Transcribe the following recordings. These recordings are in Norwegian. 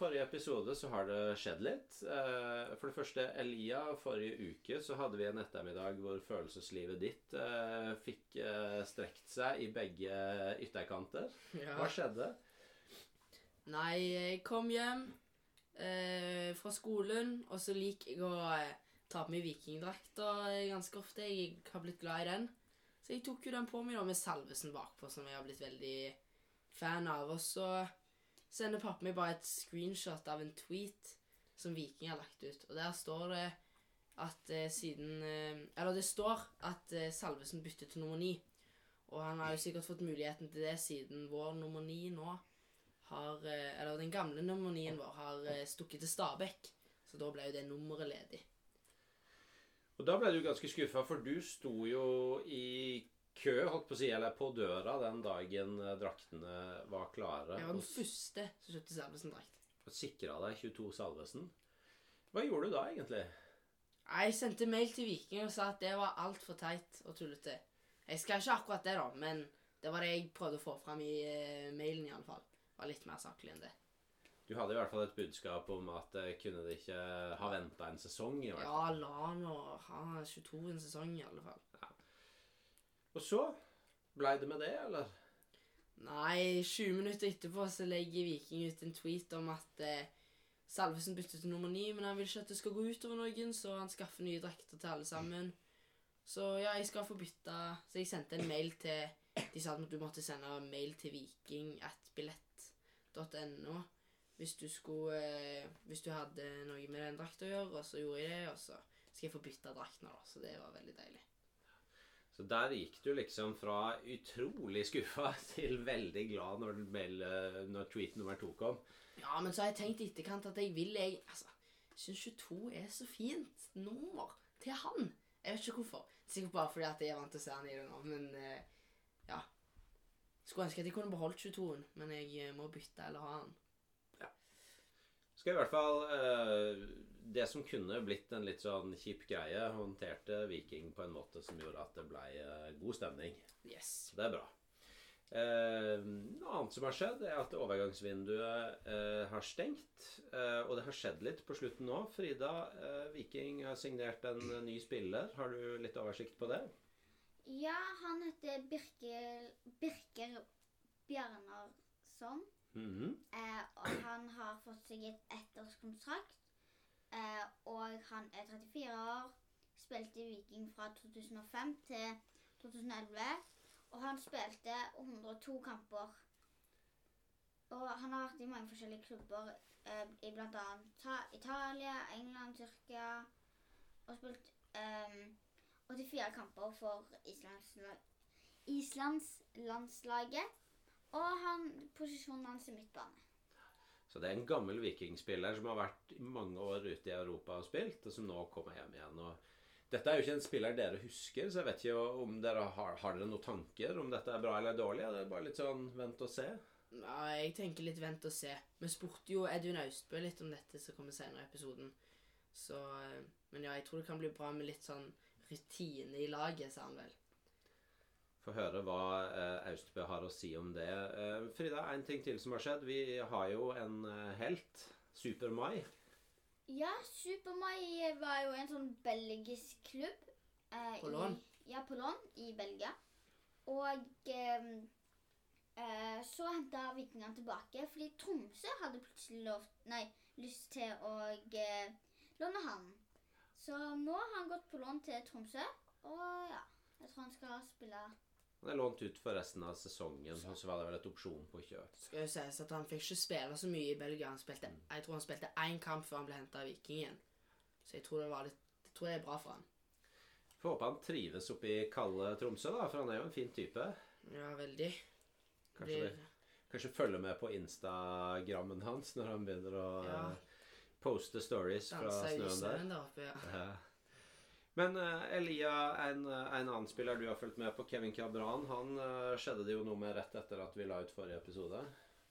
forrige episode så har det skjedd litt. Eh, For det første, Elia, forrige uke så hadde vi en ettermiddag hvor følelseslivet ditt eh, fikk eh, strekt seg i begge ytterkanter. Ja. Hva skjedde? Nei, jeg kom hjem eh, fra skolen, og så liker jeg å ta på meg vikingdrakta ganske ofte. Jeg har blitt glad i den. Så jeg tok jo den på meg da med salvesen bakpå, som jeg har blitt veldig fan av. Og så sender pappa meg bare et screenshot av en tweet som Viking har lagt ut. Og der står det at eh, siden eh, Eller det står at eh, Salvesen bytter til nummer ni. Og han har jo sikkert fått muligheten til det siden vår nummer ni nå har eh, Eller den gamle nummer nien vår har eh, stukket til Stabekk. Så da ble jo det nummeret ledig. Og da ble du ganske skuffa, for du sto jo i kø, holdt på å si, eller på døra den dagen eh, draktene var klare. Jeg var den første som kjøpte Salvesen-drakt. og sikra deg 22 Salvesen. Hva gjorde du da, egentlig? Jeg sendte mail til Viking og sa at det var altfor teit og tullete. Jeg skal ikke akkurat det, da, men det var det jeg prøvde å få fram i eh, mailen, i alle fall. Det var litt mer saklig enn det. Du hadde i hvert fall et budskap om at eh, kunne det ikke ha venta en sesong. i hvert fall. Ja, la nå ha 22 en sesong, i alle fall. Og så blei det med det, eller? Nei, 20 minutter etterpå så legger Viking ut en tweet om at eh, Salvesen bytter til nummer 9, men han vil ikke at det skal gå utover noen, så han skaffer nye drakter til alle sammen. Så ja, jeg skal få bytte Så jeg sendte en mail til De sa at du måtte sende mail til viking.billett.no hvis du skulle eh, Hvis du hadde noe med den drakta å gjøre, og så gjorde jeg det, og så skal jeg få bytte drakten, da. Så det var veldig deilig. Så der gikk du liksom fra utrolig skuffa til veldig glad når, når tweet nummer to kom. Ja, men så har jeg tenkt i etterkant at jeg vil jeg Altså, syns 22 er så fint nummer til han. Jeg vet ikke hvorfor. Sikkert bare fordi at jeg er vant til å se han i det nå, men eh, ja. Skulle ønske at jeg kunne beholdt 22-en, men jeg eh, må bytte eller ha han. Skal i hvert fall eh, Det som kunne blitt en litt sånn kjip greie, håndterte Viking på en måte som gjorde at det ble eh, god stemning. Yes. Det er bra. Eh, noe annet som har skjedd, er at overgangsvinduet eh, har stengt. Eh, og det har skjedd litt på slutten nå. Frida, eh, Viking har signert en ny spiller. Har du litt oversikt på det? Ja, han heter Birker, Birker Bjarnarsson. Mhm. Eh, og han har fått seg et ettårskontrakt. Eh, og han er 34 år. Spilte Viking fra 2005 til 2011. Og han spilte 102 kamper. Og han har vært i mange forskjellige klubber eh, i bl.a. Italia, England, Tyrkia. Og spilt eh, 84 kamper for Islands, Islandslandslaget. Og han, posisjonen hans er midtbane. Så det er en gammel vikingspiller som har vært mange år ute i Europa og spilt, og som nå kommer hjem igjen. og dette er jo ikke en spiller dere husker, så jeg vet ikke om dere har, har dere noen tanker om dette er bra eller dårlig. Er det bare litt sånn vent og se? Ja, jeg tenker litt vent og se. Vi spurte jo Edvin Austbø litt om dette som kommer senere i episoden. Så eh, Men ja, jeg tror det kan bli bra med litt sånn rutine i laget, sa han vel. Få høre hva eh, Austbø har å si om det. Eh, Frida, en ting til som har skjedd. Vi har jo en eh, helt. Super-Mai. Ja, Super-Mai var jo en sånn belgisk klubb. eh, På lån? I, ja, på lån i Belgia. Og eh, eh, så henta vikingene tilbake fordi Tromsø hadde plutselig lov, nei, lyst til å eh, låne han. Så nå har han gått på lån til Tromsø, og ja, jeg tror han skal spille Han er lånt ut for resten av sesongen, og så var det vel et opsjon på kjøp. Skal jo sies at han fikk ikke spille så mye i Belgia. Han spilte, jeg tror han spilte én kamp før han ble henta av Vikingen. Så jeg tror det var litt Jeg tror det er bra for han. Får håpe han trives oppe i kalde Tromsø, da, for han er jo en fin type. Ja, veldig. Kanskje, det, kanskje følge med på Instagrammen hans når han begynner å Ja. eh, poste stories fra snøen der. der oppe, ja. Ja. Men eh, Elia, en, eh, en annen spiller du har fulgt med på, Kevin Cabran, han eh, skjedde det jo noe med rett etter at vi la ut forrige episode.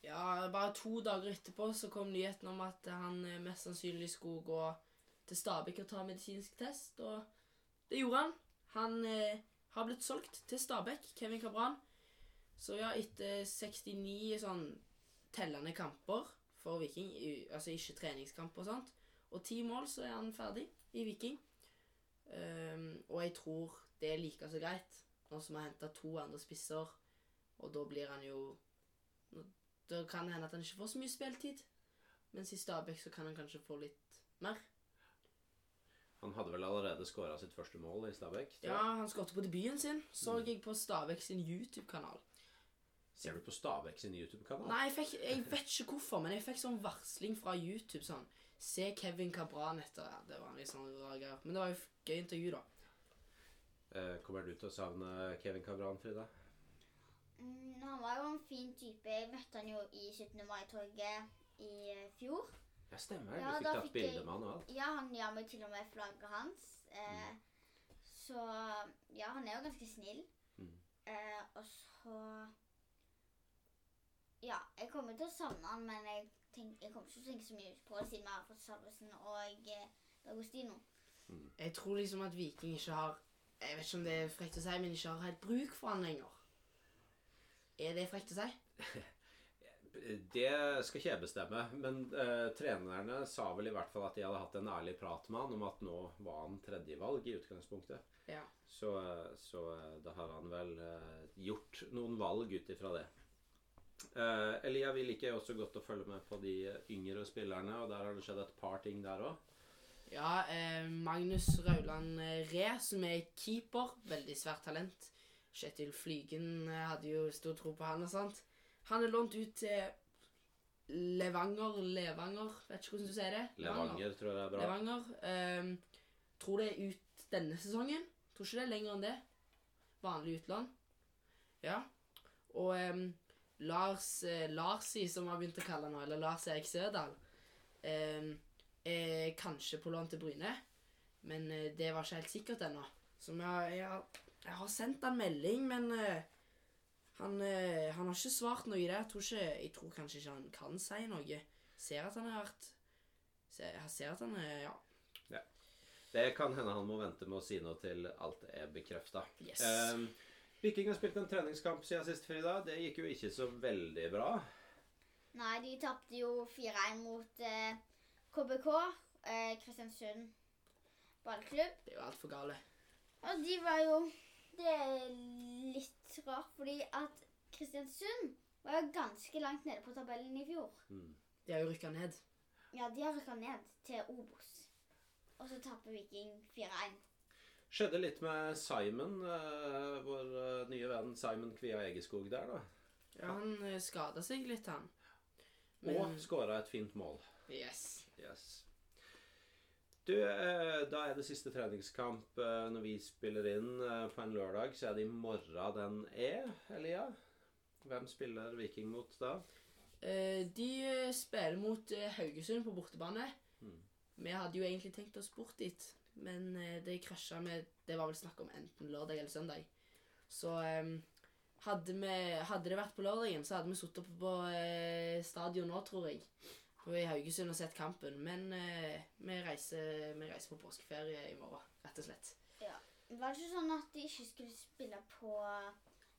Ja, bare to dager etterpå så kom nyheten om at han mest sannsynlig skulle gå til Stabæk og ta medisinsk test, og det gjorde han. Han eh, har blitt solgt til Stabæk, Kevin Cabran. Så ja, etter 69 sånn tellende kamper for Viking, altså ikke treningskamp og sånt, og ti mål, så er han ferdig i Viking. Ehm, og jeg tror det er like så greit, nå som vi har henta to andre spisser, og da blir han jo Da kan det hende at han ikke får så mye spiltid, mens i Stabæk så kan han kanskje få litt mer. Han hadde vel allerede skåra sitt første mål i Stabæk? Ja, han skåret på debuten sin, så jeg på Stabæk sin YouTube-kanal. Ser du på Stabæk sin YouTube-kanal? Nei, jeg, fikk, jeg vet ikke hvorfor, men jeg fikk sånn varsling fra YouTube sånn Se Kevin Cabran etter ja, Det var en litt sånn rar greie. Men det var jo f- gøy intervju, da. Eh, kommer du til å savne Kevin Cabran, Frida? Mm, han var jo en fin type. Jeg møtte han jo i 17. mai-toget i eh, fjor. Ja, stemmer. Ja, du fikk tatt fikk bilde jeg- med han og alt. Ja, han ga meg til og med flagget hans. Eh, Så ja, han er jo ganske snill. Mm. Eh, og så Ja, jeg kommer til å savne han, men jeg, tenk, jeg kommer ikke til å tenke så mye på det siden vi har fått Salvesen og eh, D'Agostino. Jeg tror liksom at Viking ikke har Jeg vet ikke om det er frekt å si, men ikke har helt bruk for han lenger. Er det frekt å si? Det skal ikke jeg bestemme, men eh, trenerne sa vel i hvert fall at de hadde hatt en ærlig prat med han om at nå var han tredjevalg i utgangspunktet. Ja. Så, eh, så eh, da har han vel eh, gjort noen valg ut ifra det. Eh, Elia, vi liker også godt å følge med på de yngre spillerne, og der har det skjedd et par ting der òg. Ja, eh, Magnus Rauland eh, Re, som er keeper, veldig svært talent. Kjetil Flygen eh, hadde jo stor tro på han og sånt. Han er lånt ut til Levanger, Levanger, vet ikke hvordan du sier det. Levanger tror jeg er bra. Levanger. Ehm, tror det er ut denne sesongen. Tror ikke det er lenger enn det. Vanlig utlån. Ja. Og ehm, Lars eh, Larsi, som vi har begynt å kalle ham nå, eller Lars Erik Sødal, eh, er kanskje på lån til Bryne. Men eh, det var ikke helt sikkert ennå. Så jeg, jeg, har, jeg har sendt han melding, men eh, han, eh, han har ikke svart noe i det. Jeg tror, ikke, jeg tror kanskje ikke han kan si noe. Ser at han har vært ser, Jeg ser at han er Ja. Det kan hende han må vente med å si noe til alt er bekrefta. Yes. Um, Viking har spilt en treningskamp siden sist, Frida. Det gikk jo ikke så veldig bra. Nei, de tapte jo 4-1 mot eh, KBK, eh, Kristiansund ballklubb. Det er jo altfor gale. Og de var jo Det er litt rart, fordi at Kristiansund var jo ganske langt nede på tabellen i fjor. Mm. De har jo rykka ned. Ja, de har rykka ned til Obos. Og så taper Viking 4-1. Skjedde litt med Simon, eh, vår eh, nye venn Simon Kvia Egeskog der, da. Ja, han uh, skada seg litt, han. Og skåra et fint mål. Yes. Yes. Du, eh, da er det siste treningskamp eh, når vi spiller inn eh, på en lørdag. Så er det i morgen den er, Elia. Hvem spiller Viking mot da? Eh, de eh, spiller mot eh, Haugesund på bortebane. Mm. Vi hadde jo egentlig tenkt oss bort dit, men eh, det krasja med Det var vel snakk om enten lørdag eller søndag. Så eh, hadde, vi, hadde det vært på lørdagen, så hadde vi sittet på, på eh, stadion nå, tror jeg. I Haugesund og sett kampen. Men eh, vi, reiser, vi reiser på påskeferie i morgen, rett og slett. Ja. Var det ikke sånn at de ikke skulle spille på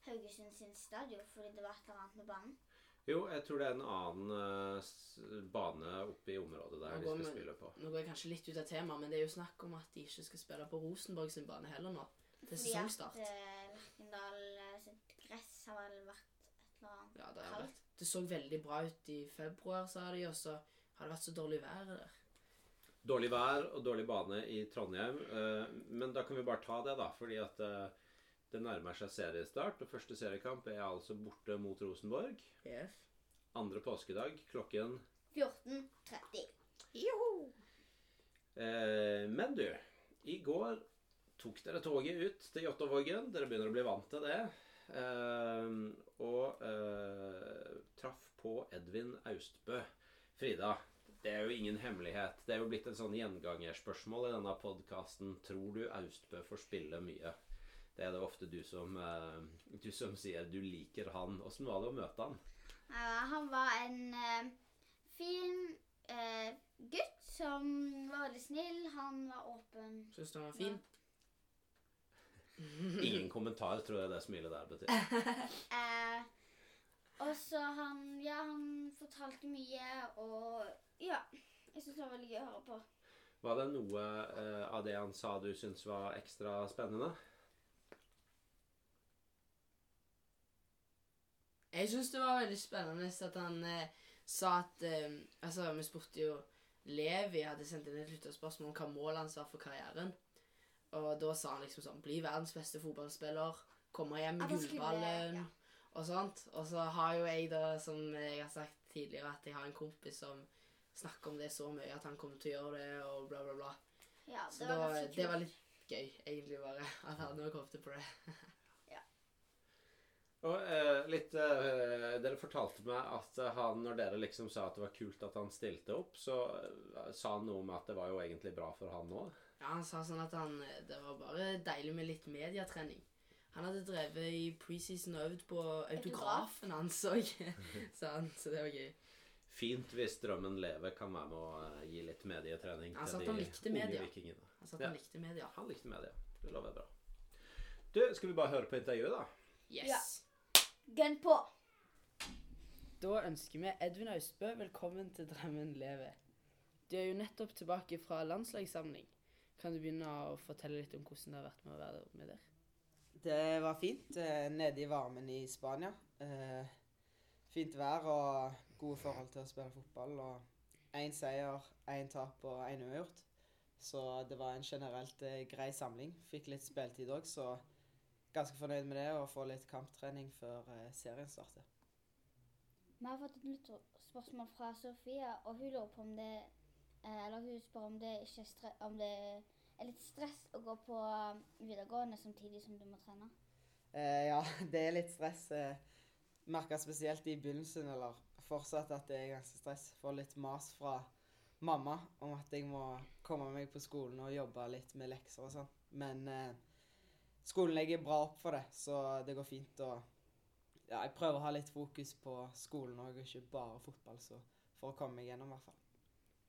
Haugesund sin stadion fordi det var et eller annet med banen? Jo, jeg tror det er en annen uh, bane oppe i området der de skal med, spille på. Nå går jeg kanskje litt ut av temaet, men det er jo snakk om at de ikke skal spille på Rosenborg sin bane heller nå. Til Fordi sesongstart. at eh, Lerkendal eh, sitt gress har vel vært et eller annet Ja, det, har kaldt. vært, det så veldig bra ut i februar, sa de, og så har det vært så dårlig vær der. Dårlig vær og dårlig bane i Trondheim. uh, Men da kan vi bare ta det, da. Fordi at eh, det nærmer seg seriestart. Og første seriekamp er altså borte mot Rosenborg. Yes. Andre påskedag klokken 14.30. eh, Men du, i går tok dere toget ut til Jåttåvågen. Dere begynner å bli vant til det. Eh, og eh, traff på Edvin Austbø. Frida, det er jo ingen hemmelighet. Det er jo blitt et sånn gjengangerspørsmål i denne podkasten. Tror du Austbø får spille mye? Det er det ofte du som, eh, du som sier du liker han. Åssen var det å møte han? Ja, han var en eh, fin eh, gutt som var veldig snill. Han var åpen. Syns du han var fin? Ingen kommentar, tror jeg det smilet der betyr. Eh, og så han Ja, han fortalte mye, og ja. Jeg syns det var veldig gøy å høre på. Var det noe eh, av det han sa du syntes var ekstra spennende? Jeg syns det var veldig spennende at han eh, sa at eh, Altså, vi spurte jo Levi hadde sendt inn et lytterspørsmål om hva målet hans var for karrieren. Og da sa han liksom sånn Bli verdens beste fotballspiller. Komme hjem med gullballen. ja. Og sånt. Og så har jo jeg, da, som jeg har sagt tidligere, at jeg har en kompis som snakker om det så mye at han kommer til å gjøre det, og bla, bla, bla. Ja, det så var da, det var litt gøy, egentlig, bare. At han var kommet på det. Og eh, litt eh, Dere fortalte meg at eh, han, når dere liksom sa at det var kult at han stilte opp, så eh, sa han noe om at det var jo egentlig bra for han òg. Ja, Han sa sånn at han, det var bare deilig med litt mediatrening. Han hadde drevet i preseason og øvd på autografen hans òg, sa han. Så det var gøy. Fint hvis drømmen lever, kan være med å eh, gi litt medietrening Han til han de likte unge media. vikingene. Han sa at Ja. han likte media. Han likte media. Det lover bra. Du, skal vi bare høre på intervjuet, da? Yes. Gun på! Da ønsker vi Edvin Austbø velkommen til Drømmen lever. Du er jo nettopp tilbake fra landslagssamling. Kan du begynne å fortelle litt om hvordan det har vært med å være med der? Det var fint eh, nede i varmen i Spania. Eh, fint vær og gode forhold til å spille fotball. Og én seier, én tap og én uavgjort. Så det var en generelt eh, grei samling. Fikk litt spiltid òg, så ganske fornøyd med det. Og få litt kamptrening før eh, serien starter. Vi har fått et nytt spørsmål fra Sofia, og hun lurer på om det eh, Eller hun spør om det ikke om det er litt stress å gå på eh, videregående samtidig som du må trene. Eh, ja, det er litt stress. Merka spesielt i begynnelsen, eller fortsatt, at det er ganske stress. Får litt mas fra mamma om at jeg må komme meg på skolen og jobbe litt med lekser og sånn. Men eh, skolen legger bra opp for det, så det går fint. Og ja, jeg prøver å ha litt fokus på skolen òg, og ikke bare fotball, så for å komme meg gjennom, i hvert fall.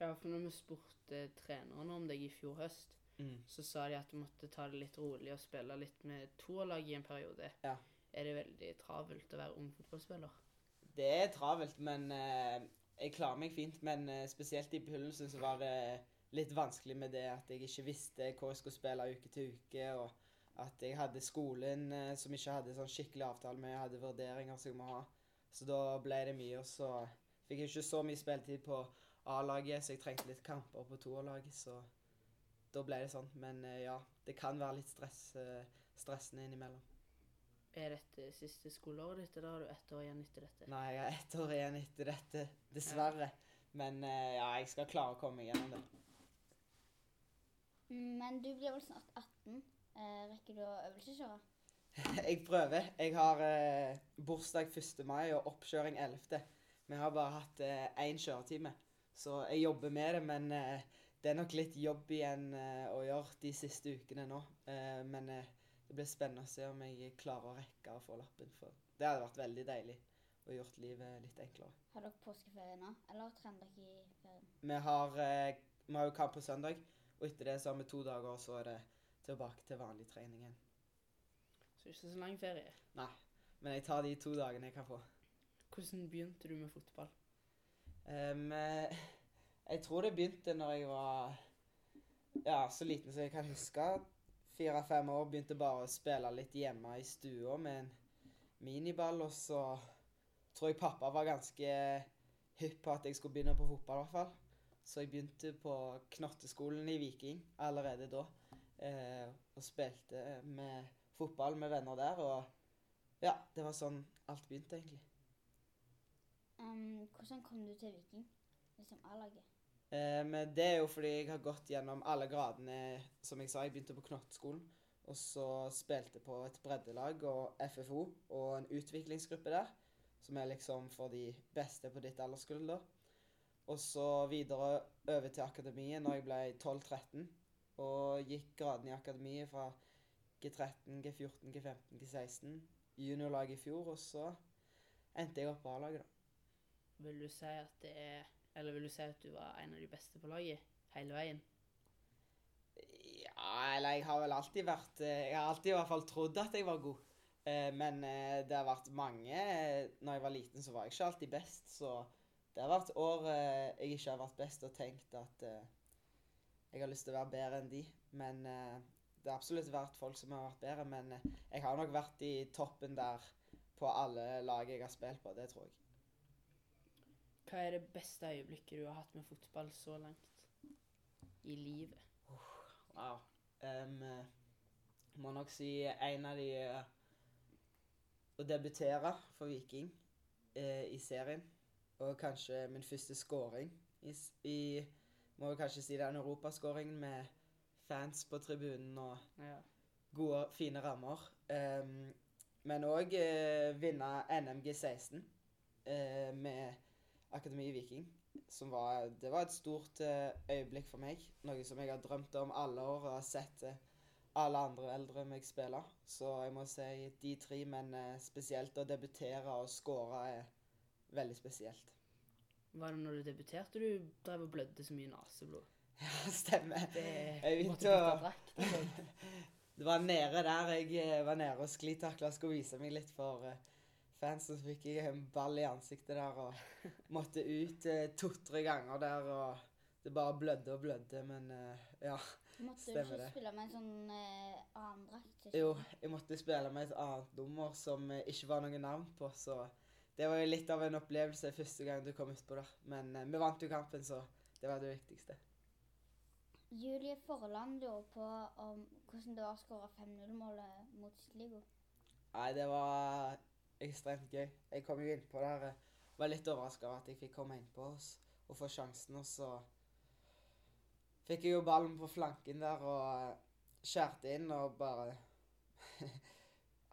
Ja, for når vi spurte trenerne om deg i fjor høst, så sa de at du måtte ta det litt rolig og spille litt med to lag i en periode. Ja. Er det veldig travelt å være ung fotballspiller? Det er travelt, men eh, jeg klarer meg fint. Men eh, spesielt i begynnelsen så var det litt vanskelig med det at jeg ikke visste hvor jeg skulle spille uke til uke, og at jeg hadde skolen eh, som ikke hadde sånn skikkelig avtale med, jeg hadde vurderinger som jeg må ha. Så da ble det mye, og så fikk jeg ikke så mye spilletid på A-laget, så jeg trengte litt kamper på toerlaget, så da ble det sånn. Men eh, ja, det kan være litt stress, eh, stressende innimellom. Er dette siste skoleåret ditt, eller har du ett år igjen etter dette? Nei, jeg har ett år igjen etter dette, dessverre. Men ja, jeg skal klare å komme meg gjennom det. Men du blir vel snart 18. Eh, rekker du å øvelseskjøre? Jeg prøver. Jeg har eh, bursdag 1. mai og oppkjøring 11. Vi har bare hatt én kjøretime, så jeg jobber med det. Men eh, det er nok litt jobb igjen eh, å gjøre de siste ukene nå. Eh, men eh, det blir spennende å se om jeg klarer å rekke å få lappen. For det hadde vært veldig deilig og gjort livet litt enklere. Har dere påskeferie nå, eller trener dere i ferien? Vi har, eh, vi har jo kamp på søndag, og etter det så har vi to dager, og så er det tilbake til vanlig trening igjen. Så ikke så lang ferie. Nei, Men jeg tar de to dagene jeg kan få. Hvordan begynte du med fotball? Eh, jeg tror det begynte når jeg var ja, så liten som jeg kan huske. Fire-fem år. Begynte bare å spille litt hjemme i stua med en miniball. Og så tror jeg pappa var ganske hypp på at jeg skulle begynne på fotball, i hvert fall. Så jeg begynte på knotteskolen i Viking allerede da. Eh, og spilte med fotball med venner der. Og ja, det var sånn alt begynte, egentlig. Um, hvordan kom du til Viking? Liksom A-laget? Eh, men det er jo fordi jeg har gått gjennom alle gradene. Som jeg sa, jeg begynte på Knottskolen. Og så spilte på et breddelag og FFO og en utviklingsgruppe der. Som er liksom for de beste på ditt alderskull, da. Og så videre over til akademiet når jeg ble 12-13. Og gikk gradene i akademiet fra G13, G14, G15, G16. Juniorlaget i fjor, og så endte jeg opp på A-laget, da. Vil du si at det er Eller vil du si at du var en av de beste på laget hele veien? Ja, eller jeg har vel alltid vært eh, Jeg har alltid i hvert fall trodd at jeg var god. Eh, Men eh, det har vært mange Når jeg var liten, så var jeg ikke alltid best. Så det har vært år jeg ikke har vært best og tenkt at jeg har lyst til å være bedre enn de. Men eh, det har absolutt vært folk som har vært bedre. Men eh, jeg har nok vært i toppen der på alle lag jeg har spilt på. Det tror jeg. Hva er det beste øyeblikket du har hatt med fotball så langt i livet? Wow. Um, må nok si en av de Å debutere for Viking uh, i serien. Og kanskje min første scoring i, i Må jo kanskje si den europaskåringen med fans på tribunen og Ja. gode, fine rammer. Um, men òg uh, vinne NMG 16 uh, med Akademi Viking. Som var, det var et stort uh, øyeblikk for meg. Noe som jeg har drømt om alle år og har sett eh, alle andre eldre meg spille. Så jeg må si de tre, men eh, spesielt å debutere og skåre er veldig spesielt. Var det når du debuterte du drev og blødde så mye naseblod? Ja, stemmer. Det Jeg måtte begynte å sånt. Det var nede der jeg eh, var nede og sklitakla og skulle vise meg litt for eh, fansen. Så fikk jeg en ball i ansiktet der og måtte ut eh, to-tre ganger der. Og det bare blødde og blødde, men ja. Måtte du Stemmer ikke det. spille med en sånn uh, annen drakt? Jo, jeg måtte spille med et annet nummer som eh, ikke var noe navn på, så det var jo litt av en opplevelse første gang du kom utpå der. Men eh, vi vant jo kampen, så det var det viktigste. Julie Forland lurer på om hvordan det var å skåre 5-0-målet mot Sligo. Nei, det var ekstremt gøy. Jeg kom jo innpå der. Jeg Var litt overraska over at jeg fikk komme innpå oss og få sjansen. Og så fikk jeg jo ballen på flanken der og eh, skjærte inn og bare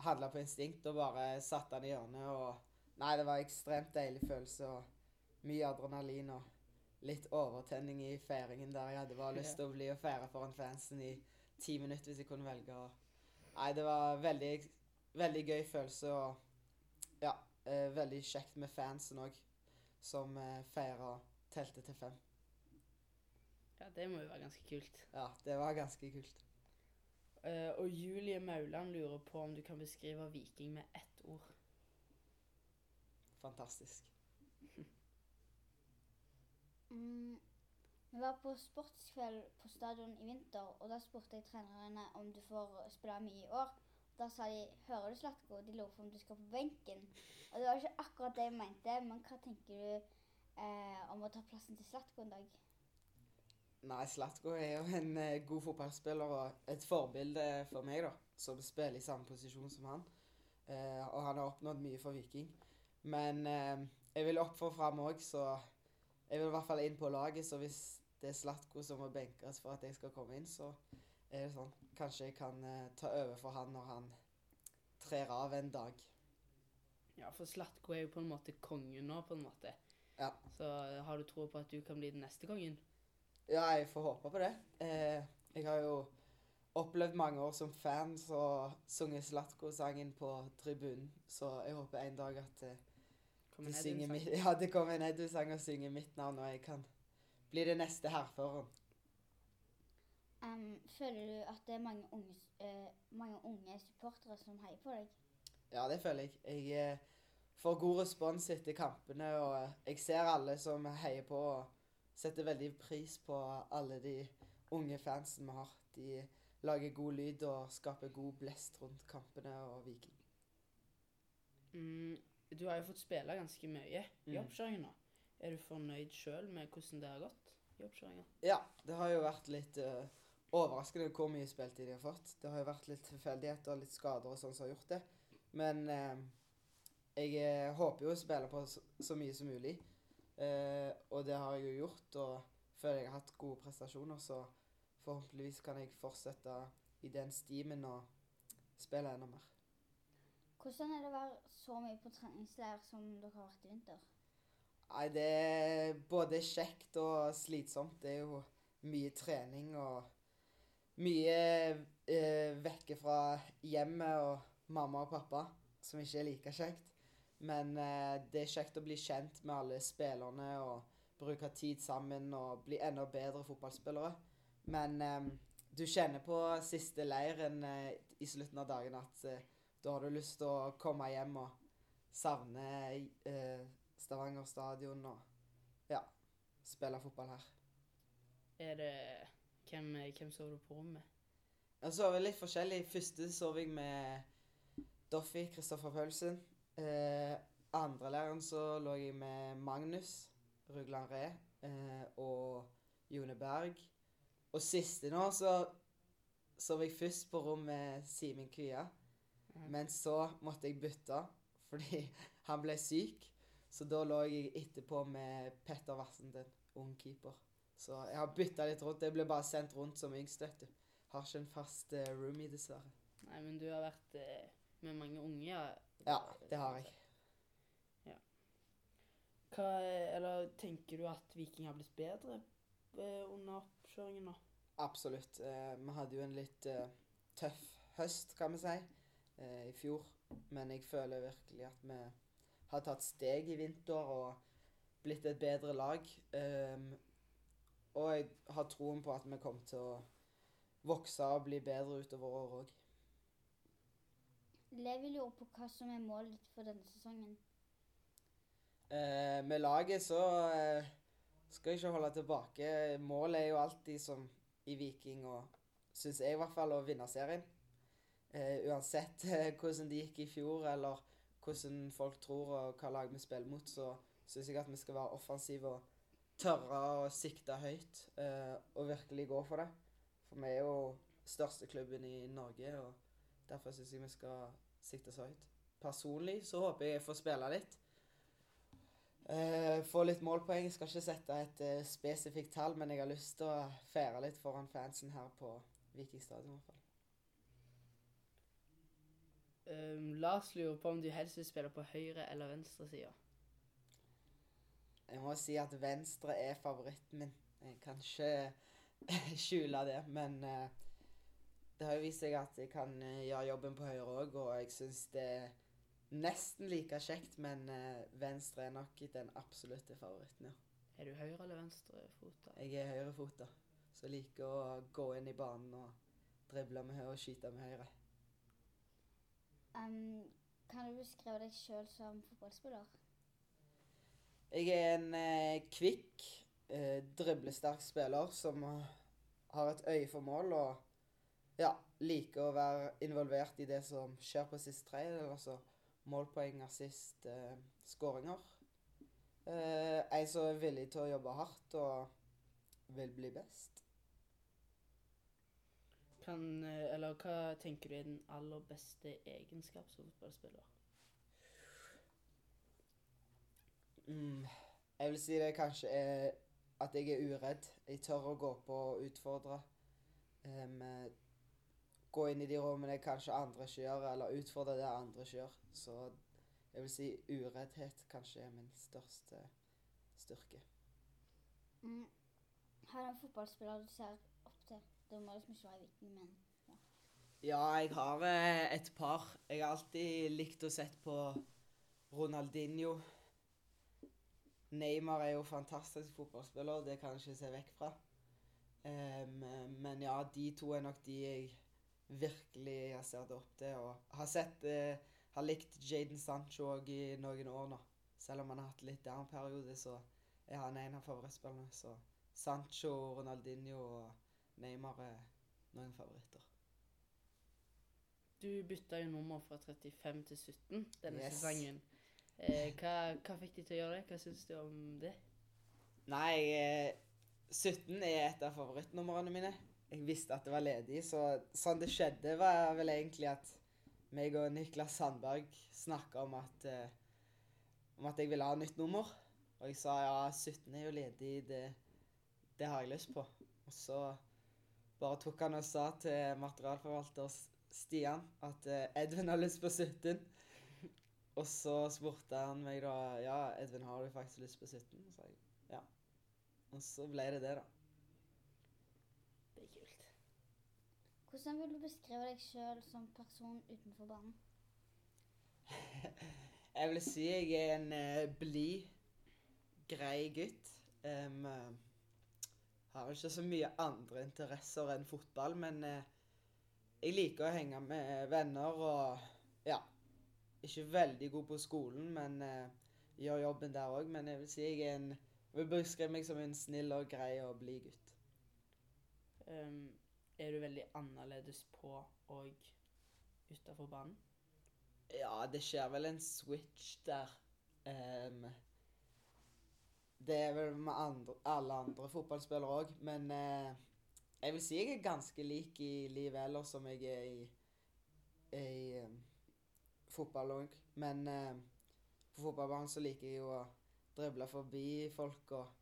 handla på instinkt og bare satte den i hjørnet. Og nei, det var ekstremt deilig følelse og mye adrenalin og litt overtenning i feiringen der. Jeg hadde bare lyst til å bli og feire foran fansen i ti minutter hvis jeg kunne velge. Og nei, det var veldig veldig gøy følelse og ja, eh, veldig kjekt med fansen òg, som eh, feira teltet til fem. Ja, det må jo være ganske kult. Ja, det var ganske kult. Uh, og Julie Mauland lurer på om du kan beskrive Viking med ett ord. Fantastisk. Mm, vi var på sportskveld på stadion i vinter, og da spurte jeg trenerne om du får spille mye i år. Da sa de 'Hører du, Slatko?' De lurer på om du skal på benken. Og det var ikke akkurat det jeg mente, men hva tenker du eh, om å ta plassen til Slatko en dag? Nei, Slatko er jo en eh, god fotballspiller og et forbilde for meg, da, som spiller i samme posisjon som han. Eh, og han har oppnådd mye for Viking. Men eh, jeg vil opp for fram òg, så jeg vil i hvert fall inn på laget. Så hvis det er Slatko som må benkes for at jeg skal komme inn, så er det sånn. Kanskje jeg kan eh, ta over for han når han trer av en dag. Ja, for Slatko er jo på en måte kongen nå, på en måte. Ja. Så eh, har du tro på at du kan bli den neste kongen? Ja, jeg får håpe på det. Eh, jeg har jo opplevd mange år som fan så sunget Slatko-sangen på tribunen, så jeg håper en dag at eh, Kommer de Edvin synger sang? mitt, ja, det kommer en Edu-sang og synger mitt navn, og jeg kan bli det neste hærføreren. Um, føler du at det er mange unge, eh, mange unge supportere som heier på deg? Ja, det føler jeg. Jeg uh, får god respons etter kampene, og uh, jeg ser alle som heier på og setter veldig pris på alle de unge fansen vi har. De lager god lyd og skaper god blest rundt kampene og Viking. Mm, du har jo fått spille ganske mye i Mm. oppkjøringen nå. Er du fornøyd sjøl med hvordan det har gått i oppkjøringa? Ja, det har jo vært litt uh, overraskende hvor mye spiltid de har fått. Det har jo vært litt tilfeldigheter og litt skader og sånn som har gjort det. Men uh, jeg eh, håper jo å spille på så, så mye som mulig. Uh, og det har jeg jo gjort, og føler jeg har hatt gode prestasjoner, så forhåpentligvis kan jeg fortsette i den stimen og spille enda mer. Hvordan er det å være så mye på treningsleir som dere har vært i vinter? Nei, det er både kjekt og slitsomt. Det er jo mye trening og mye eh, vekke fra hjemmet og mamma og pappa, som ikke er like kjekt. Men eh, det er kjekt å bli kjent med alle spillerne og bruke tid sammen og bli enda bedre fotballspillere. Men eh, du kjenner på siste leiren eh, i slutten av dagen at eh, da har du lyst til å komme hjem og savne eh, Stavanger stadion og ja, spille fotball her. Er det Hvem, hvem sover du på rommet? Jeg sover litt forskjellig. Første sov jeg med Doffy, Kristoffer Paulsen. Eh, andre læreren så lå jeg med Magnus Rugland Re eh, og Jone Berg. Og siste nå så sov jeg først på rom med Simen Kvia. Men så måtte jeg bytte fordi han ble syk. Så da lå jeg etterpå med Petter Vassenden, ung keeper. Så jeg har bytta litt rundt. Jeg ble bare sendt rundt som yngst, vet du. Har ikke en fast uh, roomie, dessverre. Nei, men du har vært uh, med mange unge, ja. Ja, det har jeg. Hva, eller tenker du at Viking har blitt bedre uh, under oppkjøringen nå? Absolutt. Eh, vi hadde jo en litt eh, tøff høst, kan vi si, eh, i fjor. Men jeg føler virkelig at vi har tatt steg i vinter og blitt et bedre lag. Um, og jeg har troen på at vi kommer til å vokse og bli bedre utover året òg. Levi lurer på hva som er målet ditt for denne sesongen. Eh, med laget så eh, skal jeg ikke holde tilbake. Målet er jo alltid som i Viking, og syns jeg i hvert fall, å vinne serien. Eh, uansett eh, hvordan det gikk i fjor, eller hvordan folk tror og hva lag vi spiller mot, så syns jeg at vi skal være offensive og tørre å sikte høyt eh, og virkelig gå for det. For vi er jo største klubben i Norge, og derfor syns jeg vi skal sikte så høyt. Personlig så håper jeg jeg får spille litt. Få litt målpoeng. Jeg skal ikke sette et spesifikt tall, men jeg har lyst til å feire litt foran fansen her på Viking stadion. Um, Lars lurer på om du helst vil spille på høyre eller venstre side. Jeg må si at venstre er favoritten min. Jeg kan ikke skjule det, men uh, det har jo vist seg at jeg kan eh, gjøre jobben på høyre òg, og jeg syns det er nesten like kjekt, men eh, venstre er nok den absolutte favoritten, ja. Er du høyre- eller venstrefota? Jeg er høyrefota, så jeg liker å gå inn i banen og drible med høyre og skyte med høyre. Um, kan du beskrive deg sjøl som fotballspiller? Jeg er en eh, kvikk, eh, driblesterk spiller som har et øye for mål og ja, liker å være involvert i det som skjer på siste tredjedel. Altså målpoeng, assist, eh, skåringer. Eh, jeg som er villig til å jobbe hardt og vil bli best. Kan, eh, eller hva tenker du er den aller beste egenskap som fotballspiller? Mm, jeg vil si det kanskje er at jeg er uredd. Jeg tør å gå på og utfordre. Eh, gå inn i de rommene kanskje andre ikke gjør, eller utfordre det andre ikke gjør. Så jeg vil si ureddhet kanskje er min største styrke. Mm. Her er en fotballspiller du ser? Det må liksom ikke være Viking, men Ja, jeg har eh, et par. Jeg har alltid likt å sette på Ronaldinho. Neymar er jo fantastisk fotballspiller, det kan jeg ikke se vekk fra. Um, men ja, de to er nok de jeg virkelig har sett opp til. Og har sett uh, Har likt Jaden Sancho òg i noen år nå. Selv om han har hatt litt down-periode, så er han en av favorittspillerne. Så Sancho, Ronaldinho og Neymar er noen favoritter. Du bytta jo nummer fra 35 til 17 denne Yes. sesongen. Eh, hva, hva fikk de til å gjøre det? Hva syns du om det? Nei, eh, 17 er et av favorittnumrene mine. Jeg visste at det var ledig, så sånn det skjedde, var vel egentlig at meg og Niklas Sandberg snakka om eh, om at jeg ville ha nytt nummer. Og jeg sa ja, 17 er jo ledig, det, det har jeg lyst på. Og så bare tok han og sa til materialforvalter Stian at eh, Edvin har lyst på 17. Og så spurte han meg da Ja, Edvin, har du faktisk lyst på 17? Og så jeg ja. Og så ble det det, da. Det er kult. hvordan vil du beskrive deg sjøl som person utenfor banen? Jeg vil si jeg er en eh, blid, grei gutt. Eh, har ikke så mye andre interesser enn fotball, men eh, jeg liker å henge med venner og ja. Ikke veldig god på skolen, men eh, gjør jobben der òg. Men jeg vil si jeg er en jeg vil beskrive meg som en snill og grei og blid gutt. Um, er du veldig annerledes på og utafor banen? Ja, det skjer vel en switch der. Ehm, det er vel med andre, alle andre fotballspillere òg, men eh, jeg vil si jeg er ganske lik i livet ellers som jeg er i, i um, fotball òg. Men eh, på fotballbanen så liker jeg jo å drible forbi folk og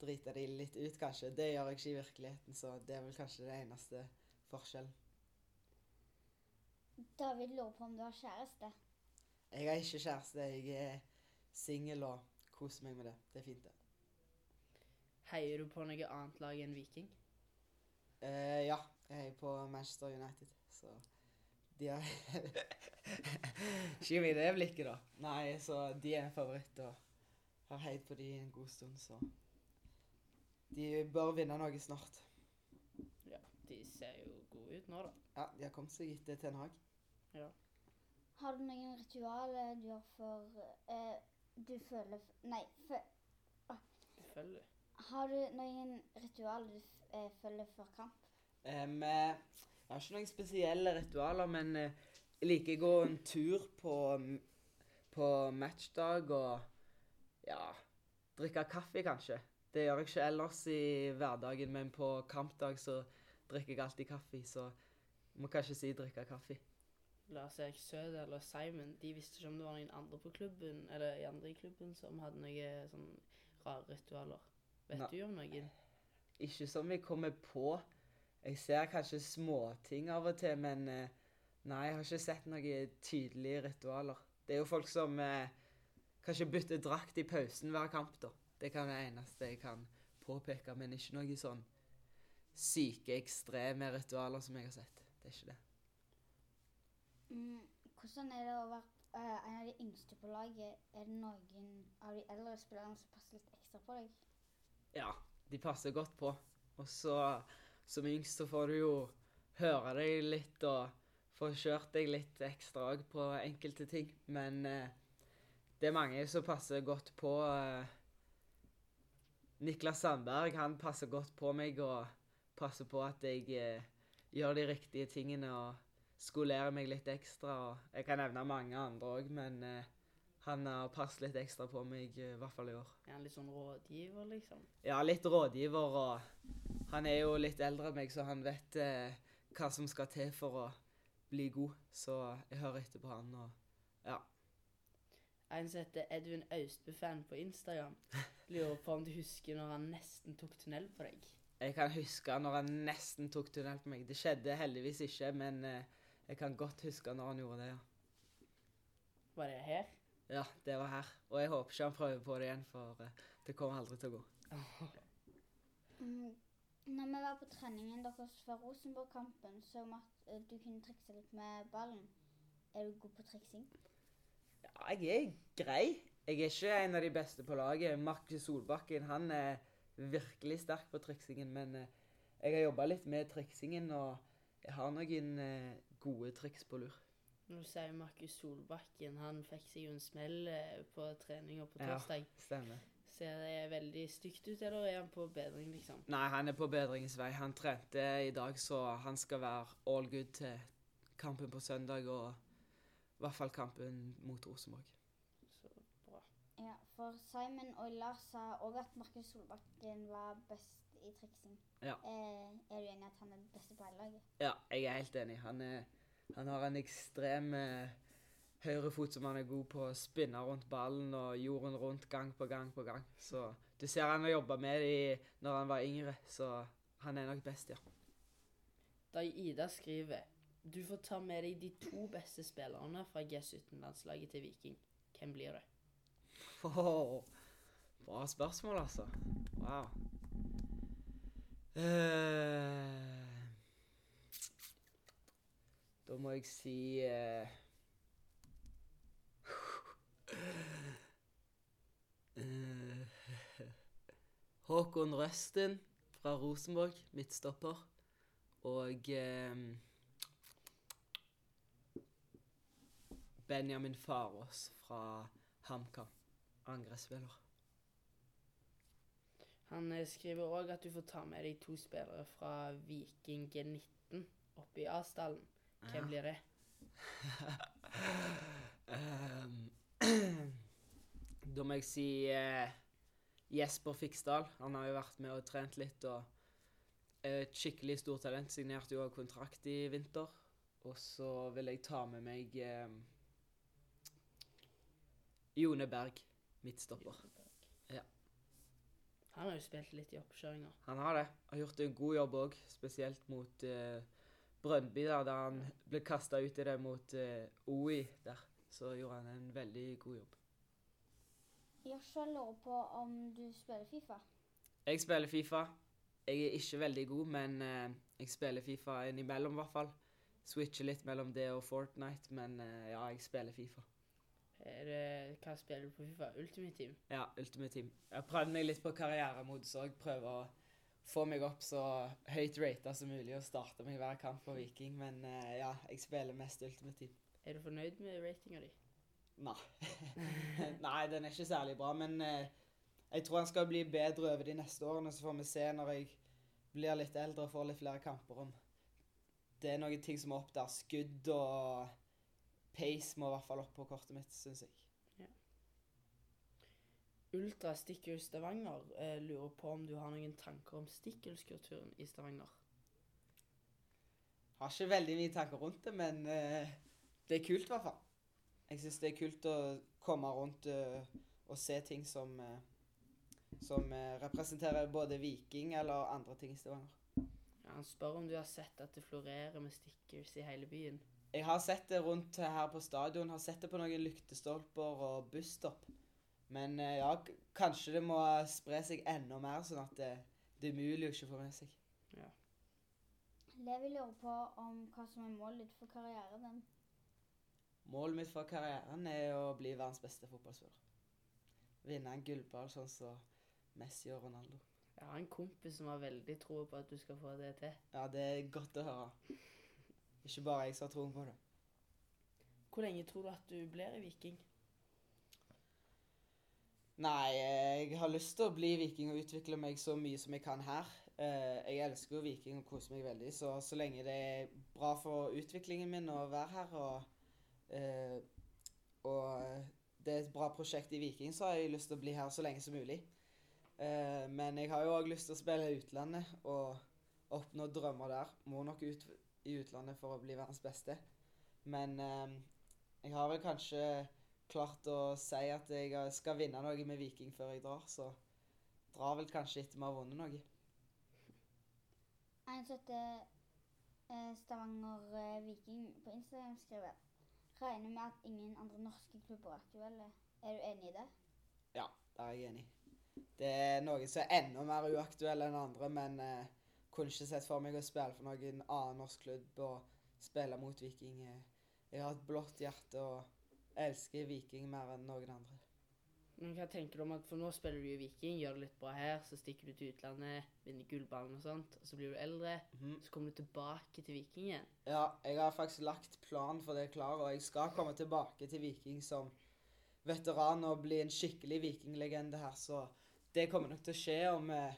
drite de litt ut, kanskje. Det gjør jeg ikke i virkeligheten, så det er vel kanskje det eneste forskjellen. David lurer på om du har kjæreste. Jeg har ikke kjæreste. Jeg er singel og koser meg med det. Det er fint, det. Heier du på noe annet lag enn Viking? Uh, ja, jeg heier på Manchester United, så de har Ikke meg det blikket, da. Nei, så de er en favoritt, og har heid på de en god stund, så De bør vinne noe snart. Ja, de ser jo gode ut nå, da. Ja, de har kommet seg etter Ten Hag. Ja. Har du noen ritualer du gjør for eh, Du føler Nei, fø, Selvfølgelig. har du noen ritualer du eh, følger før kamp? Eh, jeg har ikke noen spesielle ritualer, men eh, jeg liker å gå en tur på, på matchdag og ja, drikke kaffe, kanskje. Det gjør jeg ikke ellers i hverdagen, men på kampdag så drikker jeg alltid kaffe, så jeg må kanskje si drikke kaffe. Lars Erik Sødal og Simon de visste ikke om det var noen andre på klubben eller i andre i klubben som hadde noen sånn rare ritualer. Vet Nei. du om noen? Ikke som jeg kommer på. Jeg ser kanskje småting av og til, men eh, nei, jeg har ikke sett noen tydelige ritualer. Det er jo folk som eh, kanskje bytter drakt i pausen hver kamp, da. Det kan være det eneste jeg kan påpeke, men ikke noen sånn syke, ekstreme ritualer som jeg har sett. Det er ikke det. Mm, hvordan er det å være uh, en av de yngste på laget? Er det noen av de eldre spillerne som passer litt ekstra på deg? Ja, de passer godt på. Og så som yngst så får du jo høre deg litt og få kjørt deg litt ekstra òg på enkelte ting. Men uh, det er mange som passer godt på. Uh, Niklas Sandberg han passer godt på meg og passer på at jeg gjør de riktige tingene og skolerer meg litt ekstra. Og jeg kan nevne mange andre òg, men eh, han har passet litt ekstra på meg, eh, i hvert fall i år. Er han litt sånn rådgiver, liksom? Ja, litt rådgiver, og han er jo litt eldre enn meg, så han vet eh, hva som skal til for å bli god. Så jeg hører etter på han, og ja. En som heter Edvin Austbø-fan på Instagram, lurer på om du husker når han nesten tok tunnel på deg. Jeg kan huske når han nesten tok tunnel på meg. Det skjedde heldigvis ikke, men eh, jeg kan godt huske når han gjorde det, ja. Var det her? Ja, det var her. Og jeg håper ikke han prøver på det igjen, for eh, det kommer aldri til å gå. Mm, når vi var på treningen deres før Rosenborg-kampen, så vi at eh, du kunne trikse litt med ballen. Er du god på triksing? Ja, jeg er grei. Jeg er ikke en av de beste på laget. Markus Solbakken han er virkelig sterk på triksingen, men eh, jeg har jobba litt med triksingen, og jeg har noen gode triks på lur. Nå sier Markus Solbakken, han fikk seg jo en smell eh, på treninga på torsdag. Ja. Stemmer. Ser det veldig stygt ut, eller er han på bedring, liksom? Nei, han er på bedringsvei. Han trente i dag, så han skal være all good til kampen på søndag, og i hvert fall kampen mot Rosenborg. Så bra. Ja, for Simon og Lars sa òg at Markus Solbakken var best i triksing. Ja. Eh, er du enig i at han er den beste på hele laget? Ja, jeg er helt enig. Han, er, han har en ekstrem eh, høyrefot som han er god på å spinne rundt ballen og jorden rundt gang på gang på gang. Så du ser han har jobba med det når han var yngre, så han er nok best, ja. Da Ida skriver du får ta med deg de to beste spillerne fra G17-landslaget til Viking. Hvem blir det? Oh, bra spørsmål, altså. Wow. Eh, da må jeg si eh, Håkon Røsten fra fra Rosenborg, midtstopper. Og eh, Benjamin Farås fra HamKam, angrepsspiller. Han eh, skriver òg at du får ta med deg to spillere fra Viking G19 oppe i Asdalen. Hvem blir det? um, da må jeg si uh, Jesper Fiksdal. Han har jo vært med og trent litt og et skikkelig stort talent. Signerte jo også kontrakt i vinter. Og så vil jeg ta med meg eh, Jone Berg, midtstopper. Han har jo spilt litt i oppkjøringa. Han har det. Har gjort en god jobb òg, spesielt mot uh, Brøndby, der, da han ble kasta ut i det mot uh, OI der. Så gjorde han en veldig god jobb. Joshua lurer på om du spiller Fifa. Jeg spiller Fifa. Jeg er ikke veldig god, men uh, jeg spiller Fifa innimellom, i hvert fall. Switcher litt mellom det og Fortnite, men uh, ja, jeg spiller Fifa. Er det, hva spiller du på Fifa? Ultimate Team? Ja, Ultimate Team. Jeg har prøvd meg litt på karrieremodus òg. Prøver å få meg opp så høyt rata som mulig og starte meg hver kamp på Viking. Men eh, ja, jeg spiller mest Ultimate Team. Er du fornøyd med ratinga di? Nei. Nei, den er ikke særlig bra, men eh, jeg tror han skal bli bedre over de neste årene. Så får vi se når jeg blir litt eldre og får litt flere kamper om det er noen ting som er opp der. Skudd og pace må i hvert fall opp på kortet mitt, syns jeg. Ultra Stickers Stavanger eh, lurer på om du har noen tanker om stikkelskulturen i Stavanger. Har ikke veldig mye tanker rundt det, men eh, det er kult i hvert fall. Jeg syns det er kult å komme rundt eh, og se ting som eh, som eh, representerer både Viking eller andre ting i Stavanger. Ja, han spør om du har sett at det florerer med stickers i hele byen. Jeg har sett det rundt her på stadion, har sett det på noen lyktestolper og busstopp. Men eh, ja, kanskje det må spre seg enda mer, sånn at det, det er mulig å ikke få med seg. Levi lurer på om hva som er målet ditt for karrieren din. Målet mitt for karrieren er å bli verdens beste fotballspiller. Vinne en gullball sånn som Messi og Ronaldo. Jeg har en kompis som har veldig tro på at du skal få det til. Ja, det er godt å høre. Ikke bare jeg som har troen på det. Hvor lenge tror du at du blir i Viking? Nei, jeg har lyst til å bli viking og utvikle meg så mye som jeg kan her. Eh, Jeg elsker jo viking og koser meg veldig, så så lenge det er bra for utviklingen min å være her, og, eh, og det er et bra prosjekt i Viking, så har jeg lyst til å bli her så lenge som mulig. Eh, Men jeg har jo òg lyst til å spille i utlandet og oppnå drømmer der. Må nok ut i utlandet for å bli verdens beste. Men eh, jeg har vel kanskje klart å si at jeg skal vinne noe med Viking før jeg drar, så drar vel kanskje etter vi har vunnet noe. En som heter eh, Stavanger eh, Viking på Instagram skriver Regner med at ingen andre norske klubber er aktuelle. Er du enig i det? Ja, det er jeg enig i. Det er noen som er enda mer uaktuelle enn andre, men eh, kunne ikke sett for meg å spille for noen annen norsk klubb og spille mot Viking. Jeg har et blått hjerte og elsker Viking mer enn noen andre. Men hva tenker du om at For nå spiller du i Viking, gjør det litt bra her, så stikker du til utlandet, vinner gullballen og sånt, og så blir du eldre, Mhm. så kommer du tilbake til Viking igjen. Ja, jeg har faktisk lagt plan for det klar, og jeg skal komme tilbake til Viking som veteran og bli en skikkelig vikinglegende her, så det kommer nok til å skje om eh,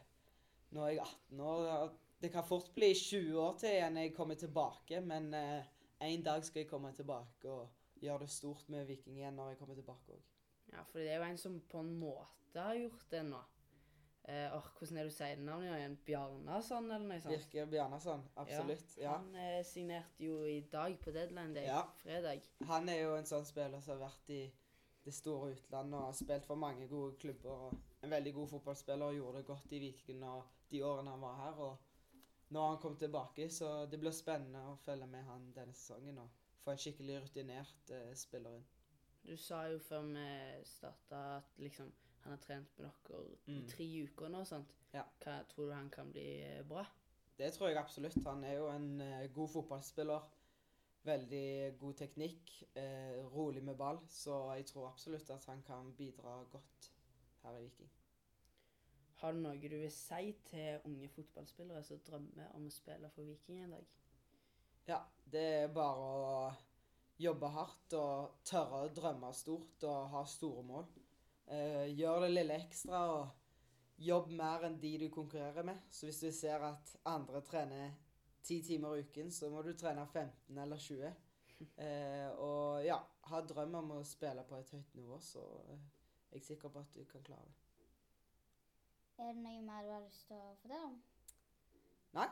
Nå er jeg 18 år. Det kan fort bli 20 år til igjen jeg kommer tilbake, men eh, en dag skal jeg komme tilbake og gjøre det stort med Viking igjen når jeg kommer tilbake òg. Ja, for det er jo en som på en måte har gjort det nå. Eh, or, hvordan er det du sier navnet igjen? Bjarnason, eller noe sånt? Birker Bjarnason, absolutt. Ja. Han eh, signerte jo i dag på deadline day, Ja. fredag. Han er jo en sånn spiller som har vært i det store utlandet og har spilt for mange gode klubber. og En veldig god fotballspiller og gjorde det godt i Viking og de årene han var her. og Nå har han kommet tilbake, så det blir spennende å følge med han denne sesongen og få en skikkelig rutinert eh, spiller inn. Du sa jo før vi starta at liksom han har trent med dere i Mm. tre uker nå sant? Ja. Hva Tror du han kan bli eh, bra? Det tror jeg absolutt. Han er jo en eh, god fotballspiller. Veldig god teknikk. Eh, rolig med ball. Så jeg tror absolutt at han kan bidra godt her i Viking. Har du noe du vil si til unge fotballspillere som drømmer om å spille for Viking en dag? Ja, det er bare å jobbe hardt og tørre å drømme stort og ha store mål. Eh, gjør det lille ekstra og jobb mer enn de du konkurrerer med. Så hvis du ser at andre trener ti timer i uken, så må du trene 15 eller 20. Eh, og ja, ha drøm om å spille på et høyt nivå, så eh, jeg er sikker på at du kan klare det. Er det noe mer du har lyst til å fortelle om? Nei,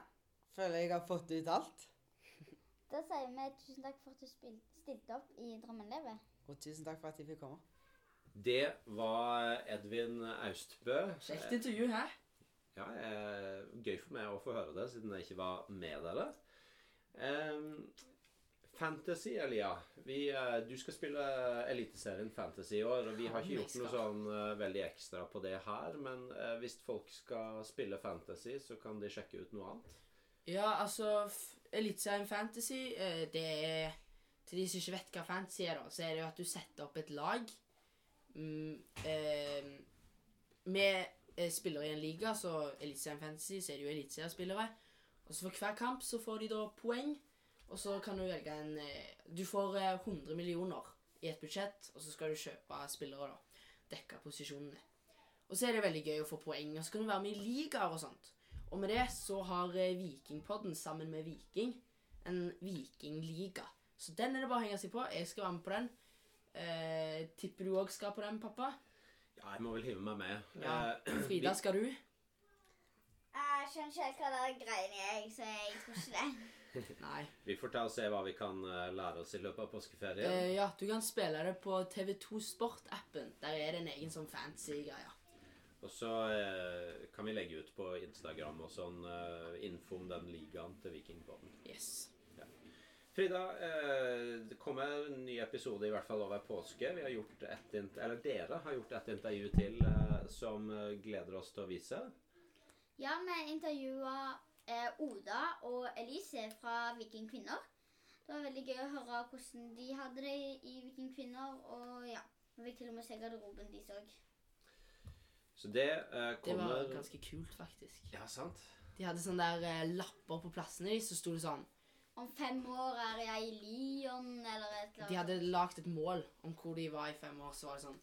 føler jeg har fått ut alt. Da sier vi tusen takk for at du stilte opp i Drømmen lever. Og tusen takk for at jeg fikk komme. Det var Edvin Austbø. Kjekt intervju her. Ja, eh, Gøy for meg å få høre det, siden jeg ikke var med dere. Em, fantasy, Elia. Vi, eh, du skal spille Eliteserien Fantasy i år. og Vi har ikke gjort noe sånn eh, veldig ekstra på det her. Men eh, hvis folk skal spille Fantasy, så kan de sjekke ut noe annet. Ja, altså Eliteserien Fantasy, det er Til de som ikke vet hva fantasy er, da, så er det jo at du setter opp et lag. Mm, eh, med spillere i en liga, så Eliteserien Fantasy, så er det jo eliteseriespillere. Og så for hver kamp så får de da poeng, og så kan du velge en eh, Du får eh, 100 millioner i et budsjett, og så skal du kjøpe spillere, da. Dekke posisjonene. Og så er det veldig gøy å få poeng, og så kan du være med i ligaer og sånt. Og med det så har eh, Vikingpodden sammen med Viking en Vikingliga. Så den er det bare å henge seg på. Jeg skal være med på den. Eh, tipper du òg skal på den, pappa? Ja, jeg må vel hive meg med. Ja. Eh, Frida, skal du? Jeg skjønner ikke helt hva det er greiene er, så jeg tror ikke det. Nei. Vi får ta og se hva vi kan eh, lære oss i løpet av påskeferien. Eh, ja, du kan spille det på TV2 Sport-appen. Der er det en egen sånn fancy greie. Og så eh, kan vi legge ut på Instagram og sånn eh, info om den ligaen til Vikingpodden. Yes. Frida, eh, det kommer en ny episode i hvert fall over påske. Vi har gjort et, eller Dere har gjort et intervju til eh, som gleder oss til å vise. Ja, vi intervjua Oda og Elise fra Viking Kvinner. Det var veldig gøy å høre hvordan de hadde det i Viking Kvinner. Og ja, vi fikk til og med se garderoben deres òg. Så det eh, Det var ganske kult, faktisk. Ja, sant? De hadde sånne der eh, lapper på plassene deres, så sto det sånn Om fem år er jeg i Lyon, eller et eller annet. De hadde lagd et mål om hvor de var i fem år, så var det sånn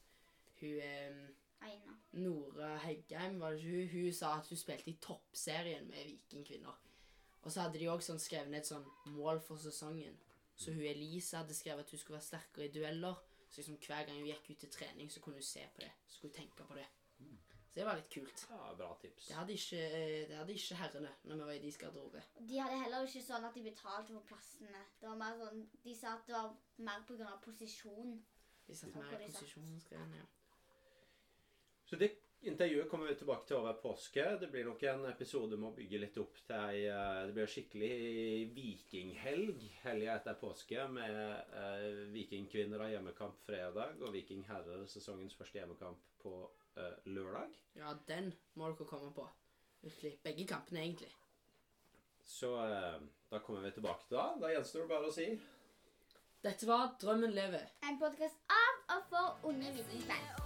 Hun eh, Aina. Nora Heggheim, var det ikke hun? Hun sa at hun spilte i toppserien med Vikingkvinner. Og så hadde de òg sånn skrevet ned sånn mål for sesongen. Så hun Elise hadde skrevet at hun skulle være sterkere i dueller. Så liksom hver gang hun gikk ut til trening, så kunne hun se på det. Så kunne hun tenke på det. Så det var litt kult. Ja, bra tips. Det hadde ikke, det hadde ikke herrene når vi var i deres garderobe. De hadde heller ikke sånn at de betalte for plassene. Det var mer sånn, De sa at det var mer pga. posisjon. De satt mer i posisjonsgreiene. Ja. Så det intervjuet kommer vi tilbake til over påske. Det blir nok en episode med å bygge litt opp til ei eh, Det blir skikkelig vikinghelg helga etter påske med eh, vikingkvinner av hjemmekamp fredag og vikingherrer sesongens første hjemmekamp på eh, lørdag. ja, den må dere komme på. Virkelig. Begge kampene, egentlig. Så eh, da kommer vi tilbake til da. Da gjenstår det bare å si Dette var Drømmen lever. En podkast av og for unge vikingfans.